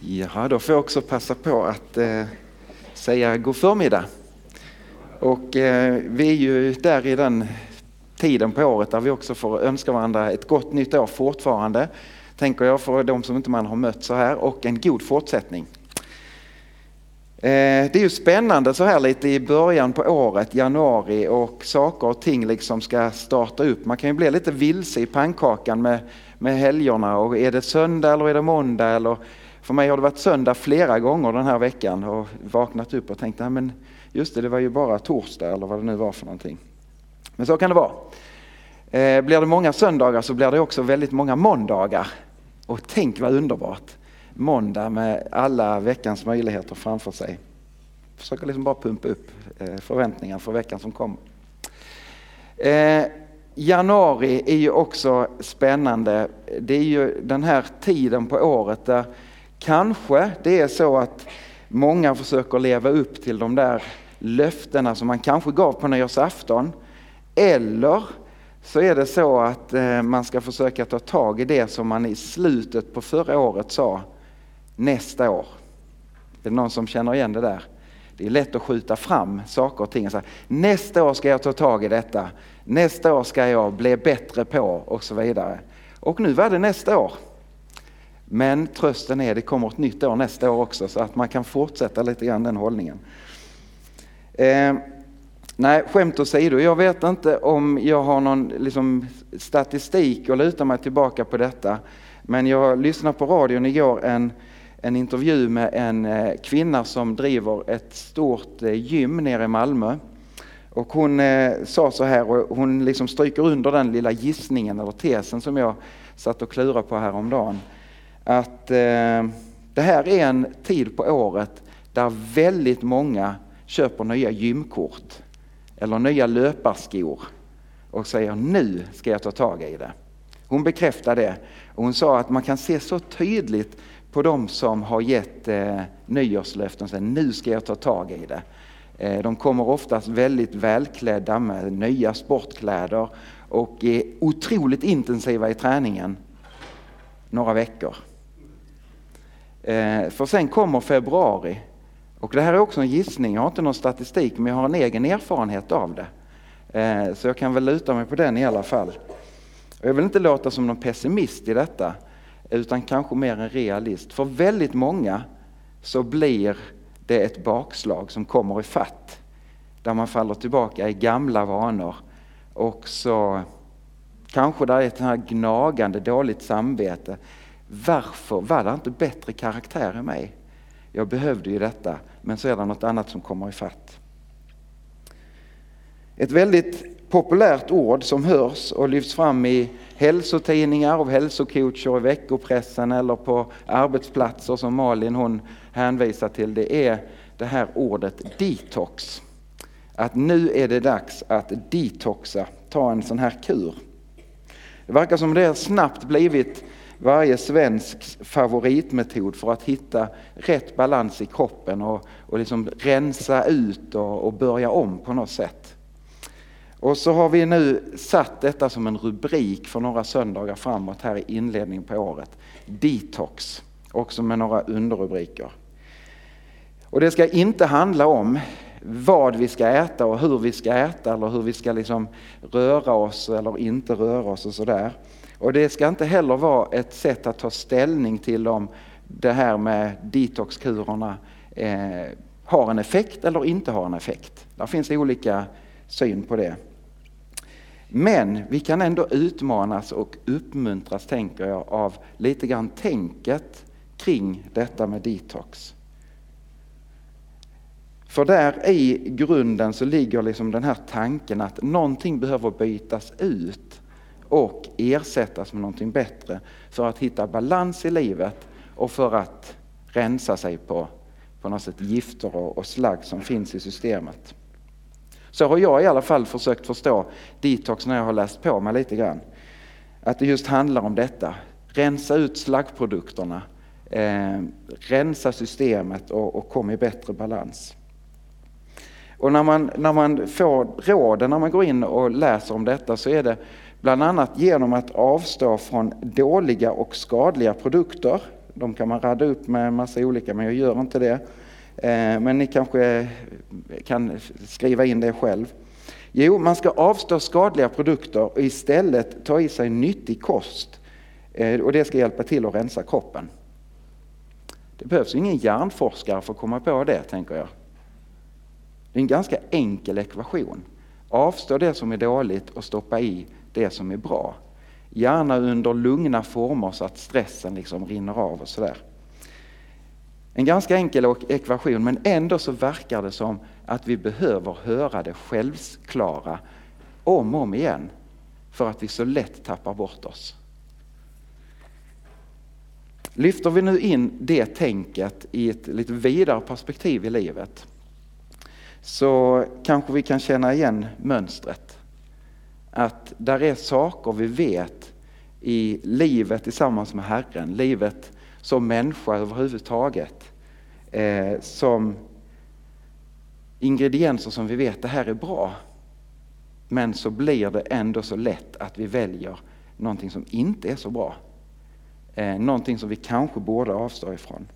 Ja, då får jag också passa på att eh, säga god förmiddag. Och eh, vi är ju där i den tiden på året där vi också får önska varandra ett gott nytt år fortfarande. Tänker jag för de som inte man har mött så här och en god fortsättning. Eh, det är ju spännande så här lite i början på året, januari och saker och ting liksom ska starta upp. Man kan ju bli lite vilse i pannkakan med, med helgerna och är det söndag eller är det måndag eller för mig har det varit söndag flera gånger den här veckan och vaknat upp och tänkt, men just det, det var ju bara torsdag eller vad det nu var för någonting. Men så kan det vara. Eh, blir det många söndagar så blir det också väldigt många måndagar. Och tänk vad underbart! Måndag med alla veckans möjligheter framför sig. Försöker liksom bara pumpa upp eh, förväntningar för veckan som kommer. Eh, januari är ju också spännande. Det är ju den här tiden på året där Kanske det är så att många försöker leva upp till de där löftena som man kanske gav på nyårsafton. Eller så är det så att eh, man ska försöka ta tag i det som man i slutet på förra året sa nästa år. Är det någon som känner igen det där? Det är lätt att skjuta fram saker och ting. Och säga, nästa år ska jag ta tag i detta. Nästa år ska jag bli bättre på och så vidare. Och nu var det nästa år. Men trösten är att det kommer ett nytt år nästa år också så att man kan fortsätta lite grann den hållningen. Eh, nej, skämt åsido, jag vet inte om jag har någon liksom, statistik att luta mig tillbaka på detta. Men jag lyssnade på radion igår en, en intervju med en eh, kvinna som driver ett stort eh, gym nere i Malmö. Och hon eh, sa så här, och hon liksom stryker under den lilla gissningen eller tesen som jag satt och klurade på häromdagen att eh, det här är en tid på året där väldigt många köper nya gymkort eller nya löparskor och säger nu ska jag ta tag i det. Hon bekräftade det och hon sa att man kan se så tydligt på de som har gett eh, nyårslöften och säger nu ska jag ta tag i det. Eh, de kommer oftast väldigt välklädda med nya sportkläder och är otroligt intensiva i träningen några veckor. Eh, för sen kommer februari. Och det här är också en gissning, jag har inte någon statistik men jag har en egen erfarenhet av det. Eh, så jag kan väl luta mig på den i alla fall. Jag vill inte låta som någon pessimist i detta utan kanske mer en realist. För väldigt många så blir det ett bakslag som kommer i fatt. Där man faller tillbaka i gamla vanor och så kanske det är ett här gnagande dåligt samvete varför var det inte bättre karaktär i mig? Jag behövde ju detta, men så är det något annat som kommer ifatt. Ett väldigt populärt ord som hörs och lyfts fram i hälsotidningar av hälsocoacher i veckopressen eller på arbetsplatser som Malin hon hänvisar till, det är det här ordet detox. Att nu är det dags att detoxa, ta en sån här kur. Det verkar som det snabbt blivit varje svensks favoritmetod för att hitta rätt balans i kroppen och, och liksom rensa ut och, och börja om på något sätt. Och så har vi nu satt detta som en rubrik för några söndagar framåt här i inledningen på året. Detox, också med några underrubriker. Och det ska inte handla om vad vi ska äta och hur vi ska äta eller hur vi ska liksom röra oss eller inte röra oss och sådär. Och det ska inte heller vara ett sätt att ta ställning till om det här med detoxkurerna eh, har en effekt eller inte har en effekt. Där finns olika syn på det. Men vi kan ändå utmanas och uppmuntras, tänker jag, av lite grann tänket kring detta med detox. För där i grunden så ligger liksom den här tanken att någonting behöver bytas ut och ersättas med någonting bättre för att hitta balans i livet och för att rensa sig på, på något sätt gifter och, och slagg som finns i systemet. Så har jag i alla fall försökt förstå detox när jag har läst på mig lite grann. Att det just handlar om detta. Rensa ut slaggprodukterna, eh, rensa systemet och, och kom i bättre balans. Och när man, när man får råden när man går in och läser om detta så är det Bland annat genom att avstå från dåliga och skadliga produkter. De kan man radda upp med en massa olika, men jag gör inte det. Eh, men ni kanske kan skriva in det själv. Jo, man ska avstå skadliga produkter och istället ta i sig nyttig kost. Eh, och det ska hjälpa till att rensa kroppen. Det behövs ingen hjärnforskare för att komma på det, tänker jag. Det är en ganska enkel ekvation. Avstå det som är dåligt och stoppa i det som är bra. Gärna under lugna former så att stressen liksom rinner av och sådär. En ganska enkel ekvation men ändå så verkar det som att vi behöver höra det självklara om och om igen för att vi så lätt tappar bort oss. Lyfter vi nu in det tänket i ett lite vidare perspektiv i livet så kanske vi kan känna igen mönstret. Att där är saker vi vet i livet tillsammans med Herren, livet som människa överhuvudtaget, eh, som ingredienser som vi vet det här är bra. Men så blir det ändå så lätt att vi väljer någonting som inte är så bra. Eh, någonting som vi kanske borde avstå ifrån.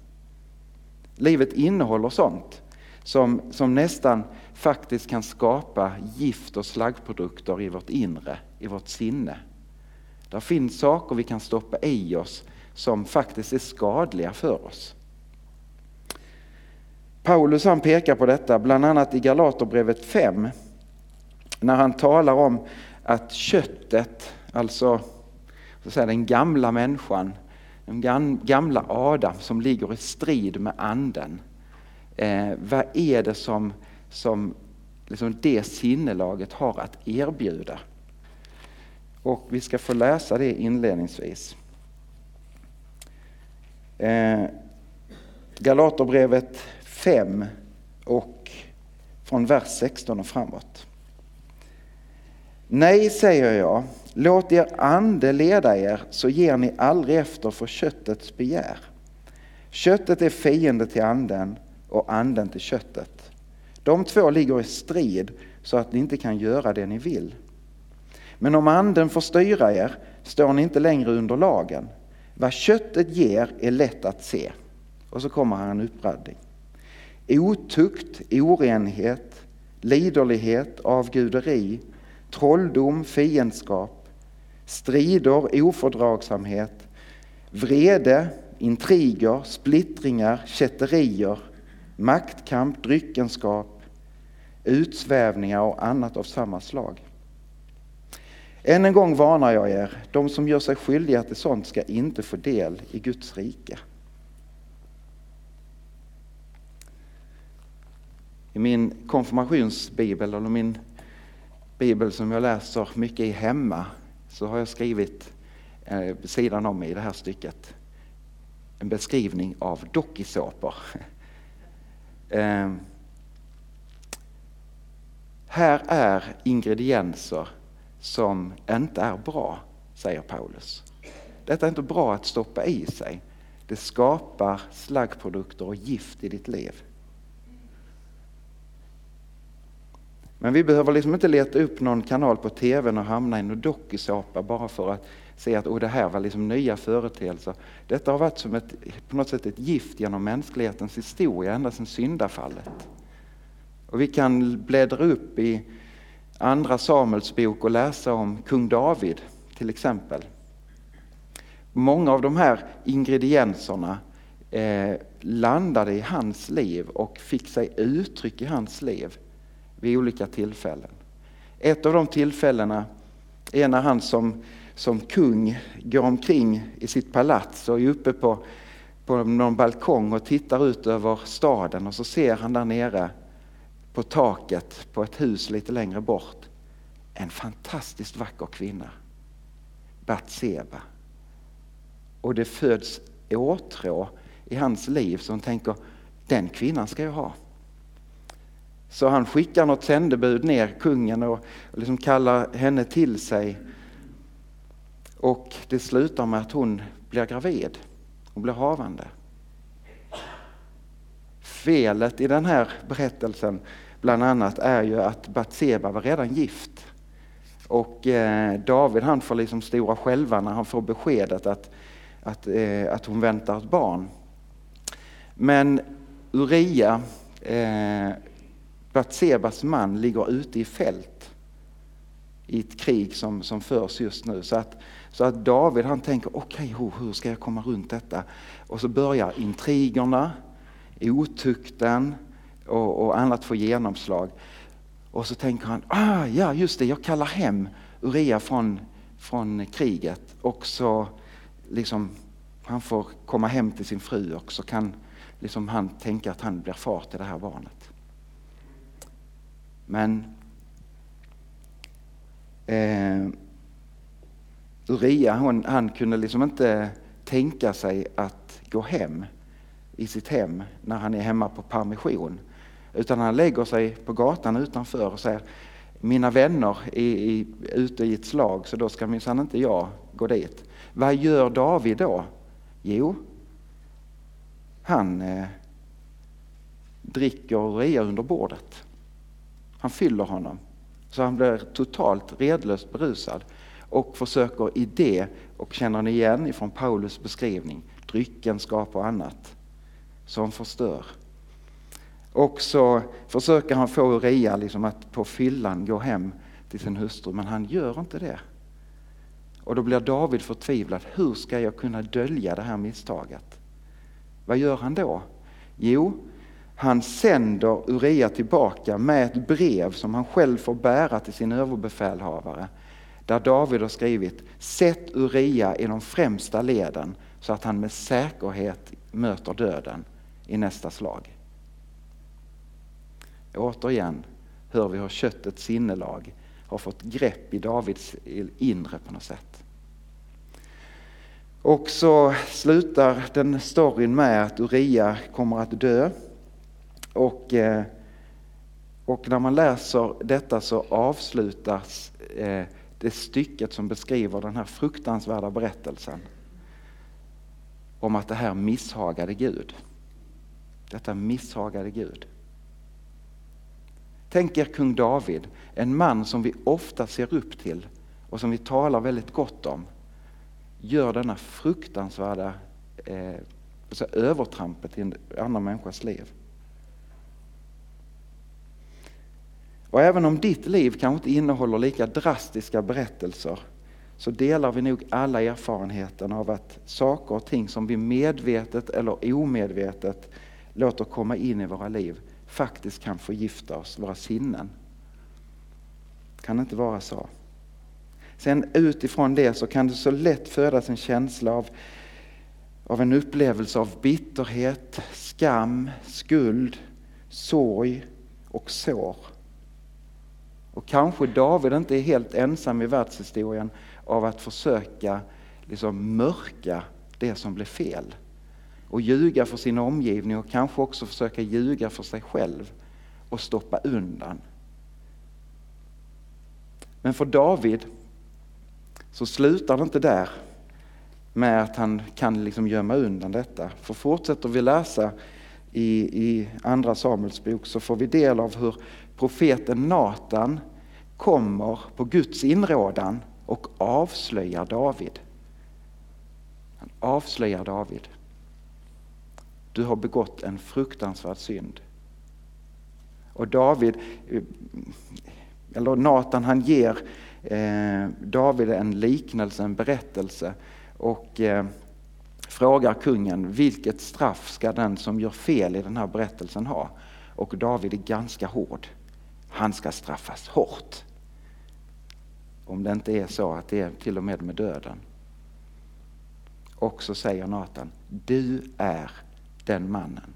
Livet innehåller sånt som, som nästan faktiskt kan skapa gift och slaggprodukter i vårt inre, i vårt sinne. Det finns saker vi kan stoppa i oss som faktiskt är skadliga för oss. Paulus han pekar på detta bland annat i Galaterbrevet 5 när han talar om att köttet, alltså så att säga, den gamla människan, den gamla Adam som ligger i strid med anden. Eh, vad är det som, som liksom det sinnelaget har att erbjuda? Och vi ska få läsa det inledningsvis. Eh, Galaterbrevet 5 och från vers 16 och framåt. Nej, säger jag, låt er ande leda er så ger ni aldrig efter för köttets begär. Köttet är fiende till anden och anden till köttet. De två ligger i strid så att ni inte kan göra det ni vill. Men om anden får styra er står ni inte längre under lagen. Vad köttet ger är lätt att se. Och så kommer här en uppradning. Otukt, orenhet, liderlighet, avguderi, trolldom, fiendskap, strider, ofördragsamhet, vrede, intriger, splittringar, kätterier, maktkamp, dryckenskap, utsvävningar och annat av samma slag. Än en gång varnar jag er, de som gör sig skyldiga till sånt ska inte få del i Guds rike. I min konfirmationsbibel, eller min bibel som jag läser mycket i hemma, så har jag skrivit eh, sidan om i det här stycket en beskrivning av dokusåpor. Eh, här är ingredienser som inte är bra, säger Paulus. Detta är inte bra att stoppa i sig. Det skapar slaggprodukter och gift i ditt liv. Men vi behöver liksom inte leta upp någon kanal på tvn och hamna i någon dokusåpa bara för att se att oh, det här var liksom nya företeelser. Detta har varit som ett, på något sätt ett gift genom mänsklighetens historia ända sedan syndafallet. Och vi kan bläddra upp i Andra Samuels bok och läsa om kung David till exempel. Många av de här ingredienserna eh, landade i hans liv och fick sig uttryck i hans liv vid olika tillfällen. Ett av de tillfällena är när han som, som kung går omkring i sitt palats och är uppe på, på någon balkong och tittar ut över staden och så ser han där nere på taket på ett hus lite längre bort en fantastiskt vacker kvinna, Batseba. Och det föds åtrå i hans liv som tänker, den kvinnan ska jag ha. Så han skickar något sändebud ner, kungen, och liksom kallar henne till sig. Och det slutar med att hon blir gravid och blir havande. Felet i den här berättelsen bland annat är ju att Batseba var redan gift. Och eh, David han får liksom stora själva när han får beskedet att, att, eh, att hon väntar ett barn. Men Uria, eh, Batsebas man, ligger ute i fält i ett krig som, som förs just nu. Så att, så att David han tänker, okej okay, hur ska jag komma runt detta? Och så börjar intrigerna, otukten och, och annat få genomslag. Och så tänker han, ah, ja just det, jag kallar hem Uria från, från kriget och så liksom han får komma hem till sin fru och så kan liksom han tänka att han blir far till det här barnet. Men eh, Uria hon, han kunde liksom inte tänka sig att gå hem i sitt hem när han är hemma på permission. Utan han lägger sig på gatan utanför och säger mina vänner är, ute i ett slag så då ska minsann inte jag gå dit. Vad gör David då? Jo, han eh, dricker Uria under bordet. Han fyller honom så han blir totalt redlöst berusad och försöker i det, och känner ni igen ifrån Paulus beskrivning, dryckenskap och annat som förstör. Och så försöker han få Uria liksom att på fyllan gå hem till sin hustru, men han gör inte det. Och då blir David förtvivlad. Hur ska jag kunna dölja det här misstaget? Vad gör han då? Jo, han sänder Uria tillbaka med ett brev som han själv får bära till sin överbefälhavare. Där David har skrivit, sätt Uria i de främsta leden så att han med säkerhet möter döden i nästa slag. Återigen hör vi hur köttets sinnelag har fått grepp i Davids inre på något sätt. Och så slutar den storyn med att Uria kommer att dö. Och, eh, och när man läser detta så avslutas eh, det stycket som beskriver den här fruktansvärda berättelsen om att det här misshagade Gud. Detta misshagade Gud. Tänk er kung David, en man som vi ofta ser upp till och som vi talar väldigt gott om, gör denna fruktansvärda eh, alltså övertrampet i en annan människas liv. Och även om ditt liv kanske inte innehåller lika drastiska berättelser så delar vi nog alla erfarenheten av att saker och ting som vi medvetet eller omedvetet låter komma in i våra liv faktiskt kan förgifta oss, våra sinnen. Kan det inte vara så? Sen utifrån det så kan det så lätt födas en känsla av, av en upplevelse av bitterhet, skam, skuld, sorg och sår. Och kanske David inte är helt ensam i världshistorien av att försöka liksom mörka det som blev fel och ljuga för sin omgivning och kanske också försöka ljuga för sig själv och stoppa undan. Men för David så slutar det inte där med att han kan liksom gömma undan detta. För fortsätter vi läsa i, i andra Samuels bok så får vi del av hur profeten Natan kommer på Guds inrådan och avslöjar David. Han avslöjar David. Du har begått en fruktansvärd synd. Och David, eh, eller Natan han ger eh, David en liknelse, en berättelse och eh, frågar kungen vilket straff ska den som gör fel i den här berättelsen ha? Och David är ganska hård. Han ska straffas hårt. Om det inte är så att det är till och med med döden. Och så säger Nathan. du är den mannen.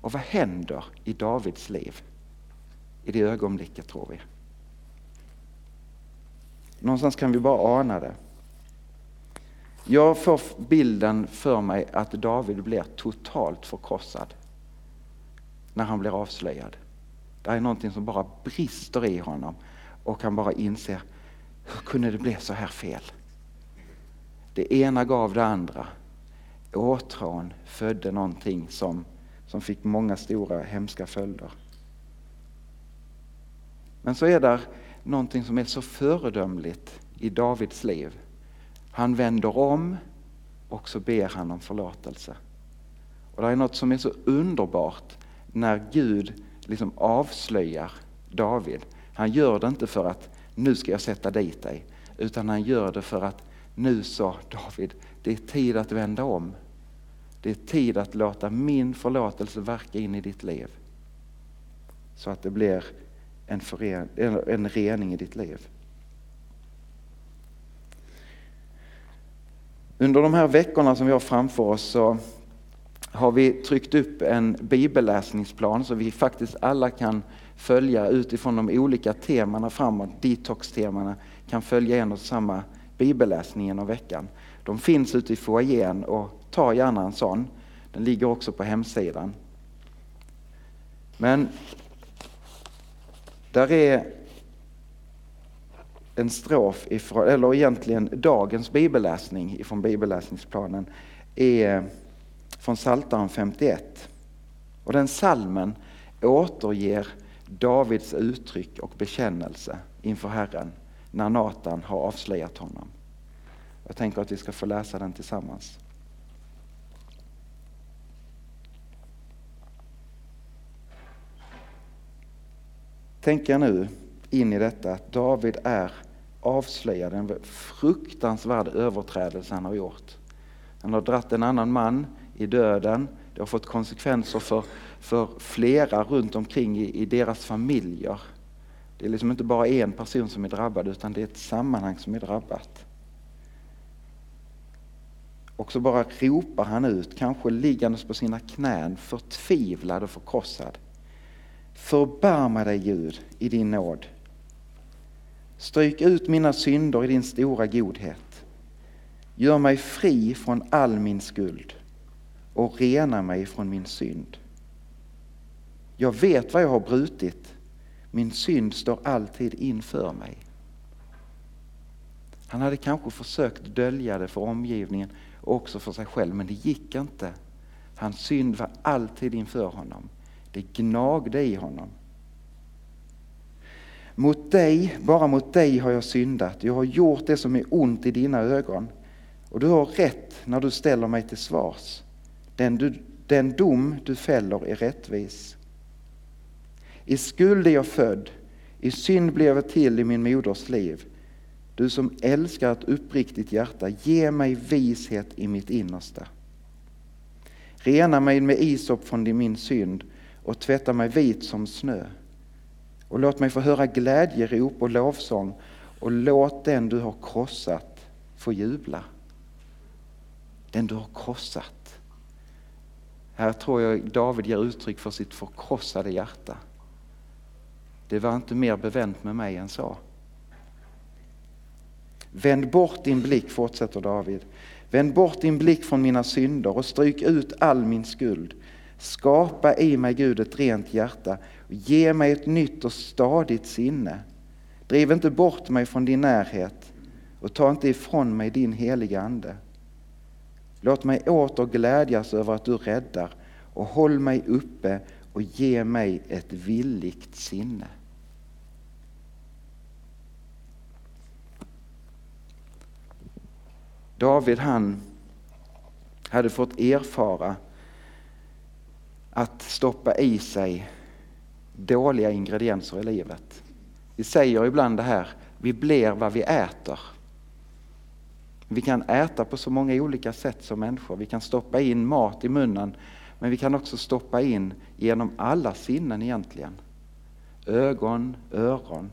Och vad händer i Davids liv i det ögonblicket tror vi? Någonstans kan vi bara ana det. Jag får bilden för mig att David blir totalt förkrossad när han blir avslöjad. Det är någonting som bara brister i honom och han bara inser, hur kunde det bli så här fel? Det ena gav det andra åtrån födde någonting som, som fick många stora hemska följder. Men så är det någonting som är så föredömligt i Davids liv. Han vänder om och så ber han om förlåtelse. Och det är något som är så underbart när Gud liksom avslöjar David. Han gör det inte för att nu ska jag sätta dit dig, utan han gör det för att nu sa David, det är tid att vända om. Det är tid att låta min förlåtelse verka in i ditt liv. Så att det blir en, fören, en rening i ditt liv. Under de här veckorna som vi har framför oss så har vi tryckt upp en bibelläsningsplan så vi faktiskt alla kan följa utifrån de olika temana framåt, detox-temana, kan följa en och samma bibelläsning genom veckan. De finns ute i foajén och ta gärna en sån. Den ligger också på hemsidan. Men där är en strof, ifrån, eller egentligen dagens bibelläsning ifrån bibelläsningsplanen, är från Psaltaren 51. Och den salmen återger Davids uttryck och bekännelse inför Herren när Natan har avslöjat honom. Jag tänker att vi ska få läsa den tillsammans. Tänk er nu in i detta att David är avslöja den fruktansvärda överträdelse han har gjort. Han har dratt en annan man i döden. Det har fått konsekvenser för, för flera runt omkring i, i deras familjer. Det är liksom inte bara en person som är drabbad utan det är ett sammanhang som är drabbat. Och så bara ropar han ut, kanske liggandes på sina knän, förtvivlad och förkrossad. Förbarma dig Gud i din nåd. Stryk ut mina synder i din stora godhet. Gör mig fri från all min skuld och rena mig från min synd. Jag vet vad jag har brutit. Min synd står alltid inför mig. Han hade kanske försökt dölja det för omgivningen och också för sig själv, men det gick inte. Hans synd var alltid inför honom. Det gnagde i honom. Mot dig, bara mot dig har jag syndat. Jag har gjort det som är ont i dina ögon. Och du har rätt när du ställer mig till svars. Den, du, den dom du fäller är rättvis. I skuld är jag född, i synd blev jag till i min moders liv. Du som älskar ett uppriktigt hjärta, ge mig vishet i mitt innersta. Rena mig med isop från min synd och tvätta mig vit som snö. Och låt mig få höra glädjerop och lovsång och låt den du har krossat få jubla. Den du har krossat. Här tror jag David ger uttryck för sitt förkrossade hjärta. Det var inte mer bevänt med mig än så. Vänd bort din blick, fortsätter David. Vänd bort din blick från mina synder och stryk ut all min skuld. Skapa i mig Gud ett rent hjärta och ge mig ett nytt och stadigt sinne. Driv inte bort mig från din närhet och ta inte ifrån mig din heliga Ande. Låt mig åter glädjas över att du räddar och håll mig uppe och ge mig ett villigt sinne. David han hade fått erfara att stoppa i sig dåliga ingredienser i livet. Vi säger ibland det här, vi blir vad vi äter. Vi kan äta på så många olika sätt som människor. Vi kan stoppa in mat i munnen, men vi kan också stoppa in genom alla sinnen egentligen. Ögon, öron.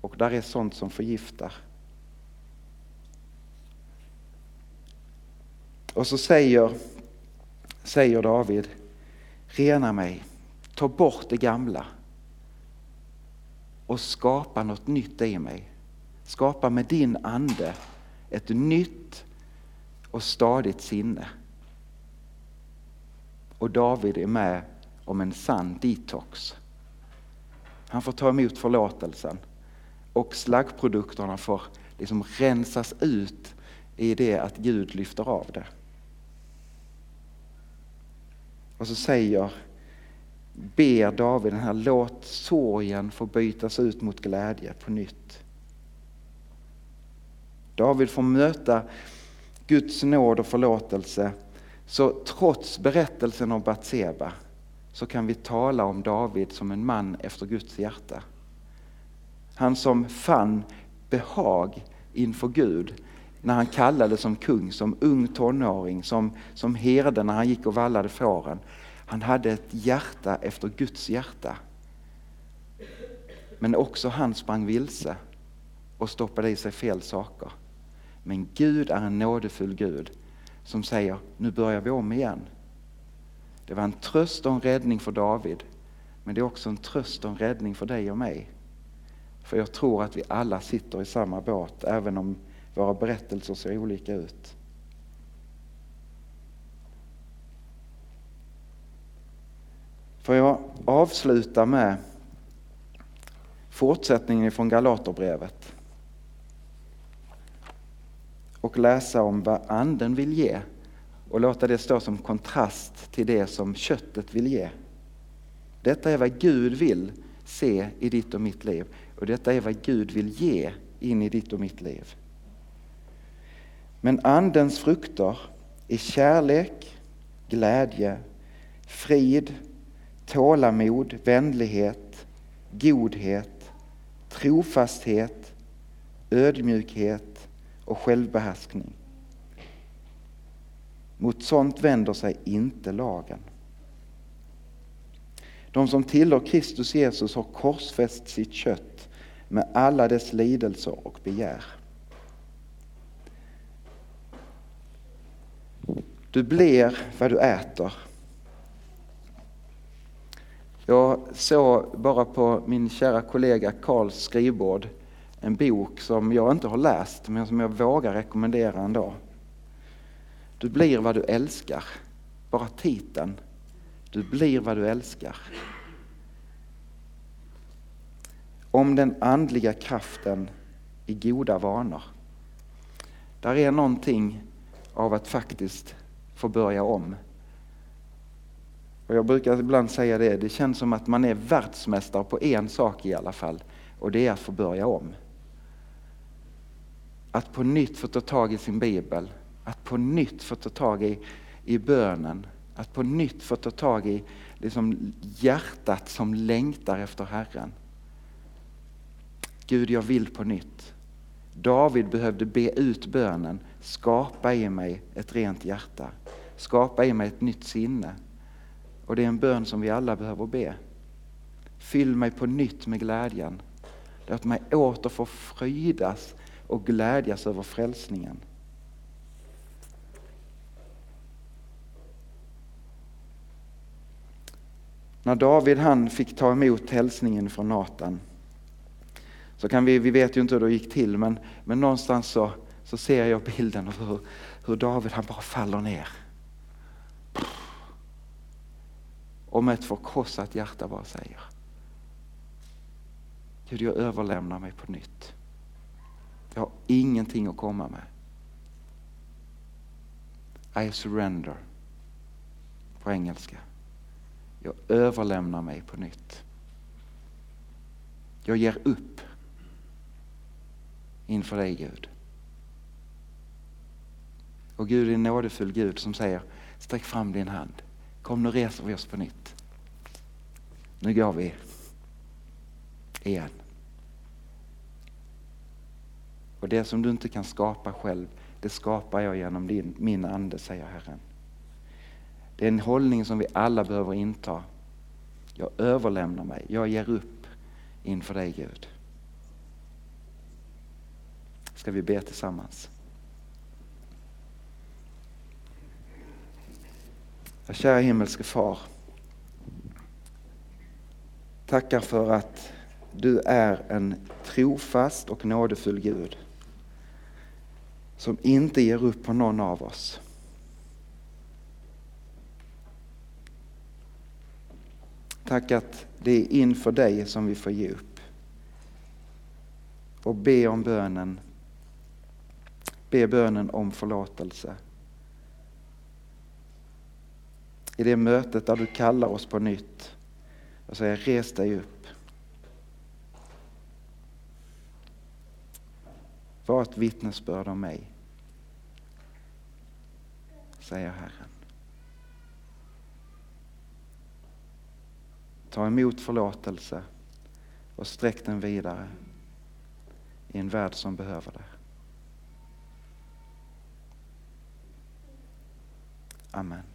Och där är sånt som förgiftar. Och så säger, säger David, rena mig, ta bort det gamla och skapa något nytt i mig. Skapa med din ande ett nytt och stadigt sinne. Och David är med om en sann detox. Han får ta emot förlåtelsen och slaggprodukterna får liksom rensas ut i det att Gud lyfter av det. Och så säger, ber David den här, låt sorgen få bytas ut mot glädje på nytt. David får möta Guds nåd och förlåtelse, så trots berättelsen om Batseba så kan vi tala om David som en man efter Guds hjärta. Han som fann behag inför Gud när han kallades som kung, som ung tonåring, som, som herde när han gick och vallade fåren. Han hade ett hjärta efter Guds hjärta. Men också han sprang vilse och stoppade i sig fel saker. Men Gud är en nådefull Gud som säger, nu börjar vi om igen. Det var en tröst och en räddning för David, men det är också en tröst och en räddning för dig och mig. För jag tror att vi alla sitter i samma båt, även om våra berättelser ser olika ut. Får jag avsluta med fortsättningen från Galaterbrevet och läsa om vad anden vill ge och låta det stå som kontrast till det som köttet vill ge. Detta är vad Gud vill se i ditt och mitt liv och detta är vad Gud vill ge in i ditt och mitt liv. Men andens frukter är kärlek, glädje, frid, tålamod, vänlighet, godhet, trofasthet, ödmjukhet och självbehärskning. Mot sånt vänder sig inte lagen. De som tillhör Kristus Jesus har korsfäst sitt kött med alla dess lidelser och begär. Du blir vad du äter. Jag såg bara på min kära kollega Karls skrivbord en bok som jag inte har läst men som jag vågar rekommendera ändå. Du blir vad du älskar. Bara titeln. Du blir vad du älskar. Om den andliga kraften i goda vanor. Där är någonting av att faktiskt få börja om. Och jag brukar ibland säga det, det känns som att man är världsmästare på en sak i alla fall. Och det är att få börja om. Att på nytt få ta tag i sin bibel. Att på nytt få ta tag i, i bönen. Att på nytt få ta tag i liksom hjärtat som längtar efter Herren. Gud, jag vill på nytt. David behövde be ut bönen, skapa i mig ett rent hjärta. Skapa i mig ett nytt sinne. Och det är en bön som vi alla behöver be. Fyll mig på nytt med glädjen. Låt mig åter få frydas och glädjas över frälsningen. När David han fick ta emot hälsningen från Natan så kan vi, vi vet ju inte hur det gick till men, men någonstans så, så ser jag bilden av hur, hur David han bara faller ner. Och med ett förkrossat hjärta bara säger Gud jag överlämnar mig på nytt. Jag har ingenting att komma med. I surrender på engelska. Jag överlämnar mig på nytt. Jag ger upp inför dig Gud. Och Gud är en nådefull Gud som säger sträck fram din hand. Kom nu reser vi oss på nytt. Nu går vi igen. Och det som du inte kan skapa själv, det skapar jag genom din, min ande, säger Herren. Det är en hållning som vi alla behöver inta. Jag överlämnar mig, jag ger upp inför dig Gud. Ska vi be tillsammans? Kära himmelske far. Tackar för att du är en trofast och nådefull Gud som inte ger upp på någon av oss. Tack att det är inför dig som vi får ge upp och be om bönen. Be bönen om förlåtelse. i det mötet där du kallar oss på nytt och säger res dig upp. Var ett vittnesbörd om mig, säger Herren. Ta emot förlåtelse och sträck den vidare i en värld som behöver det. Amen.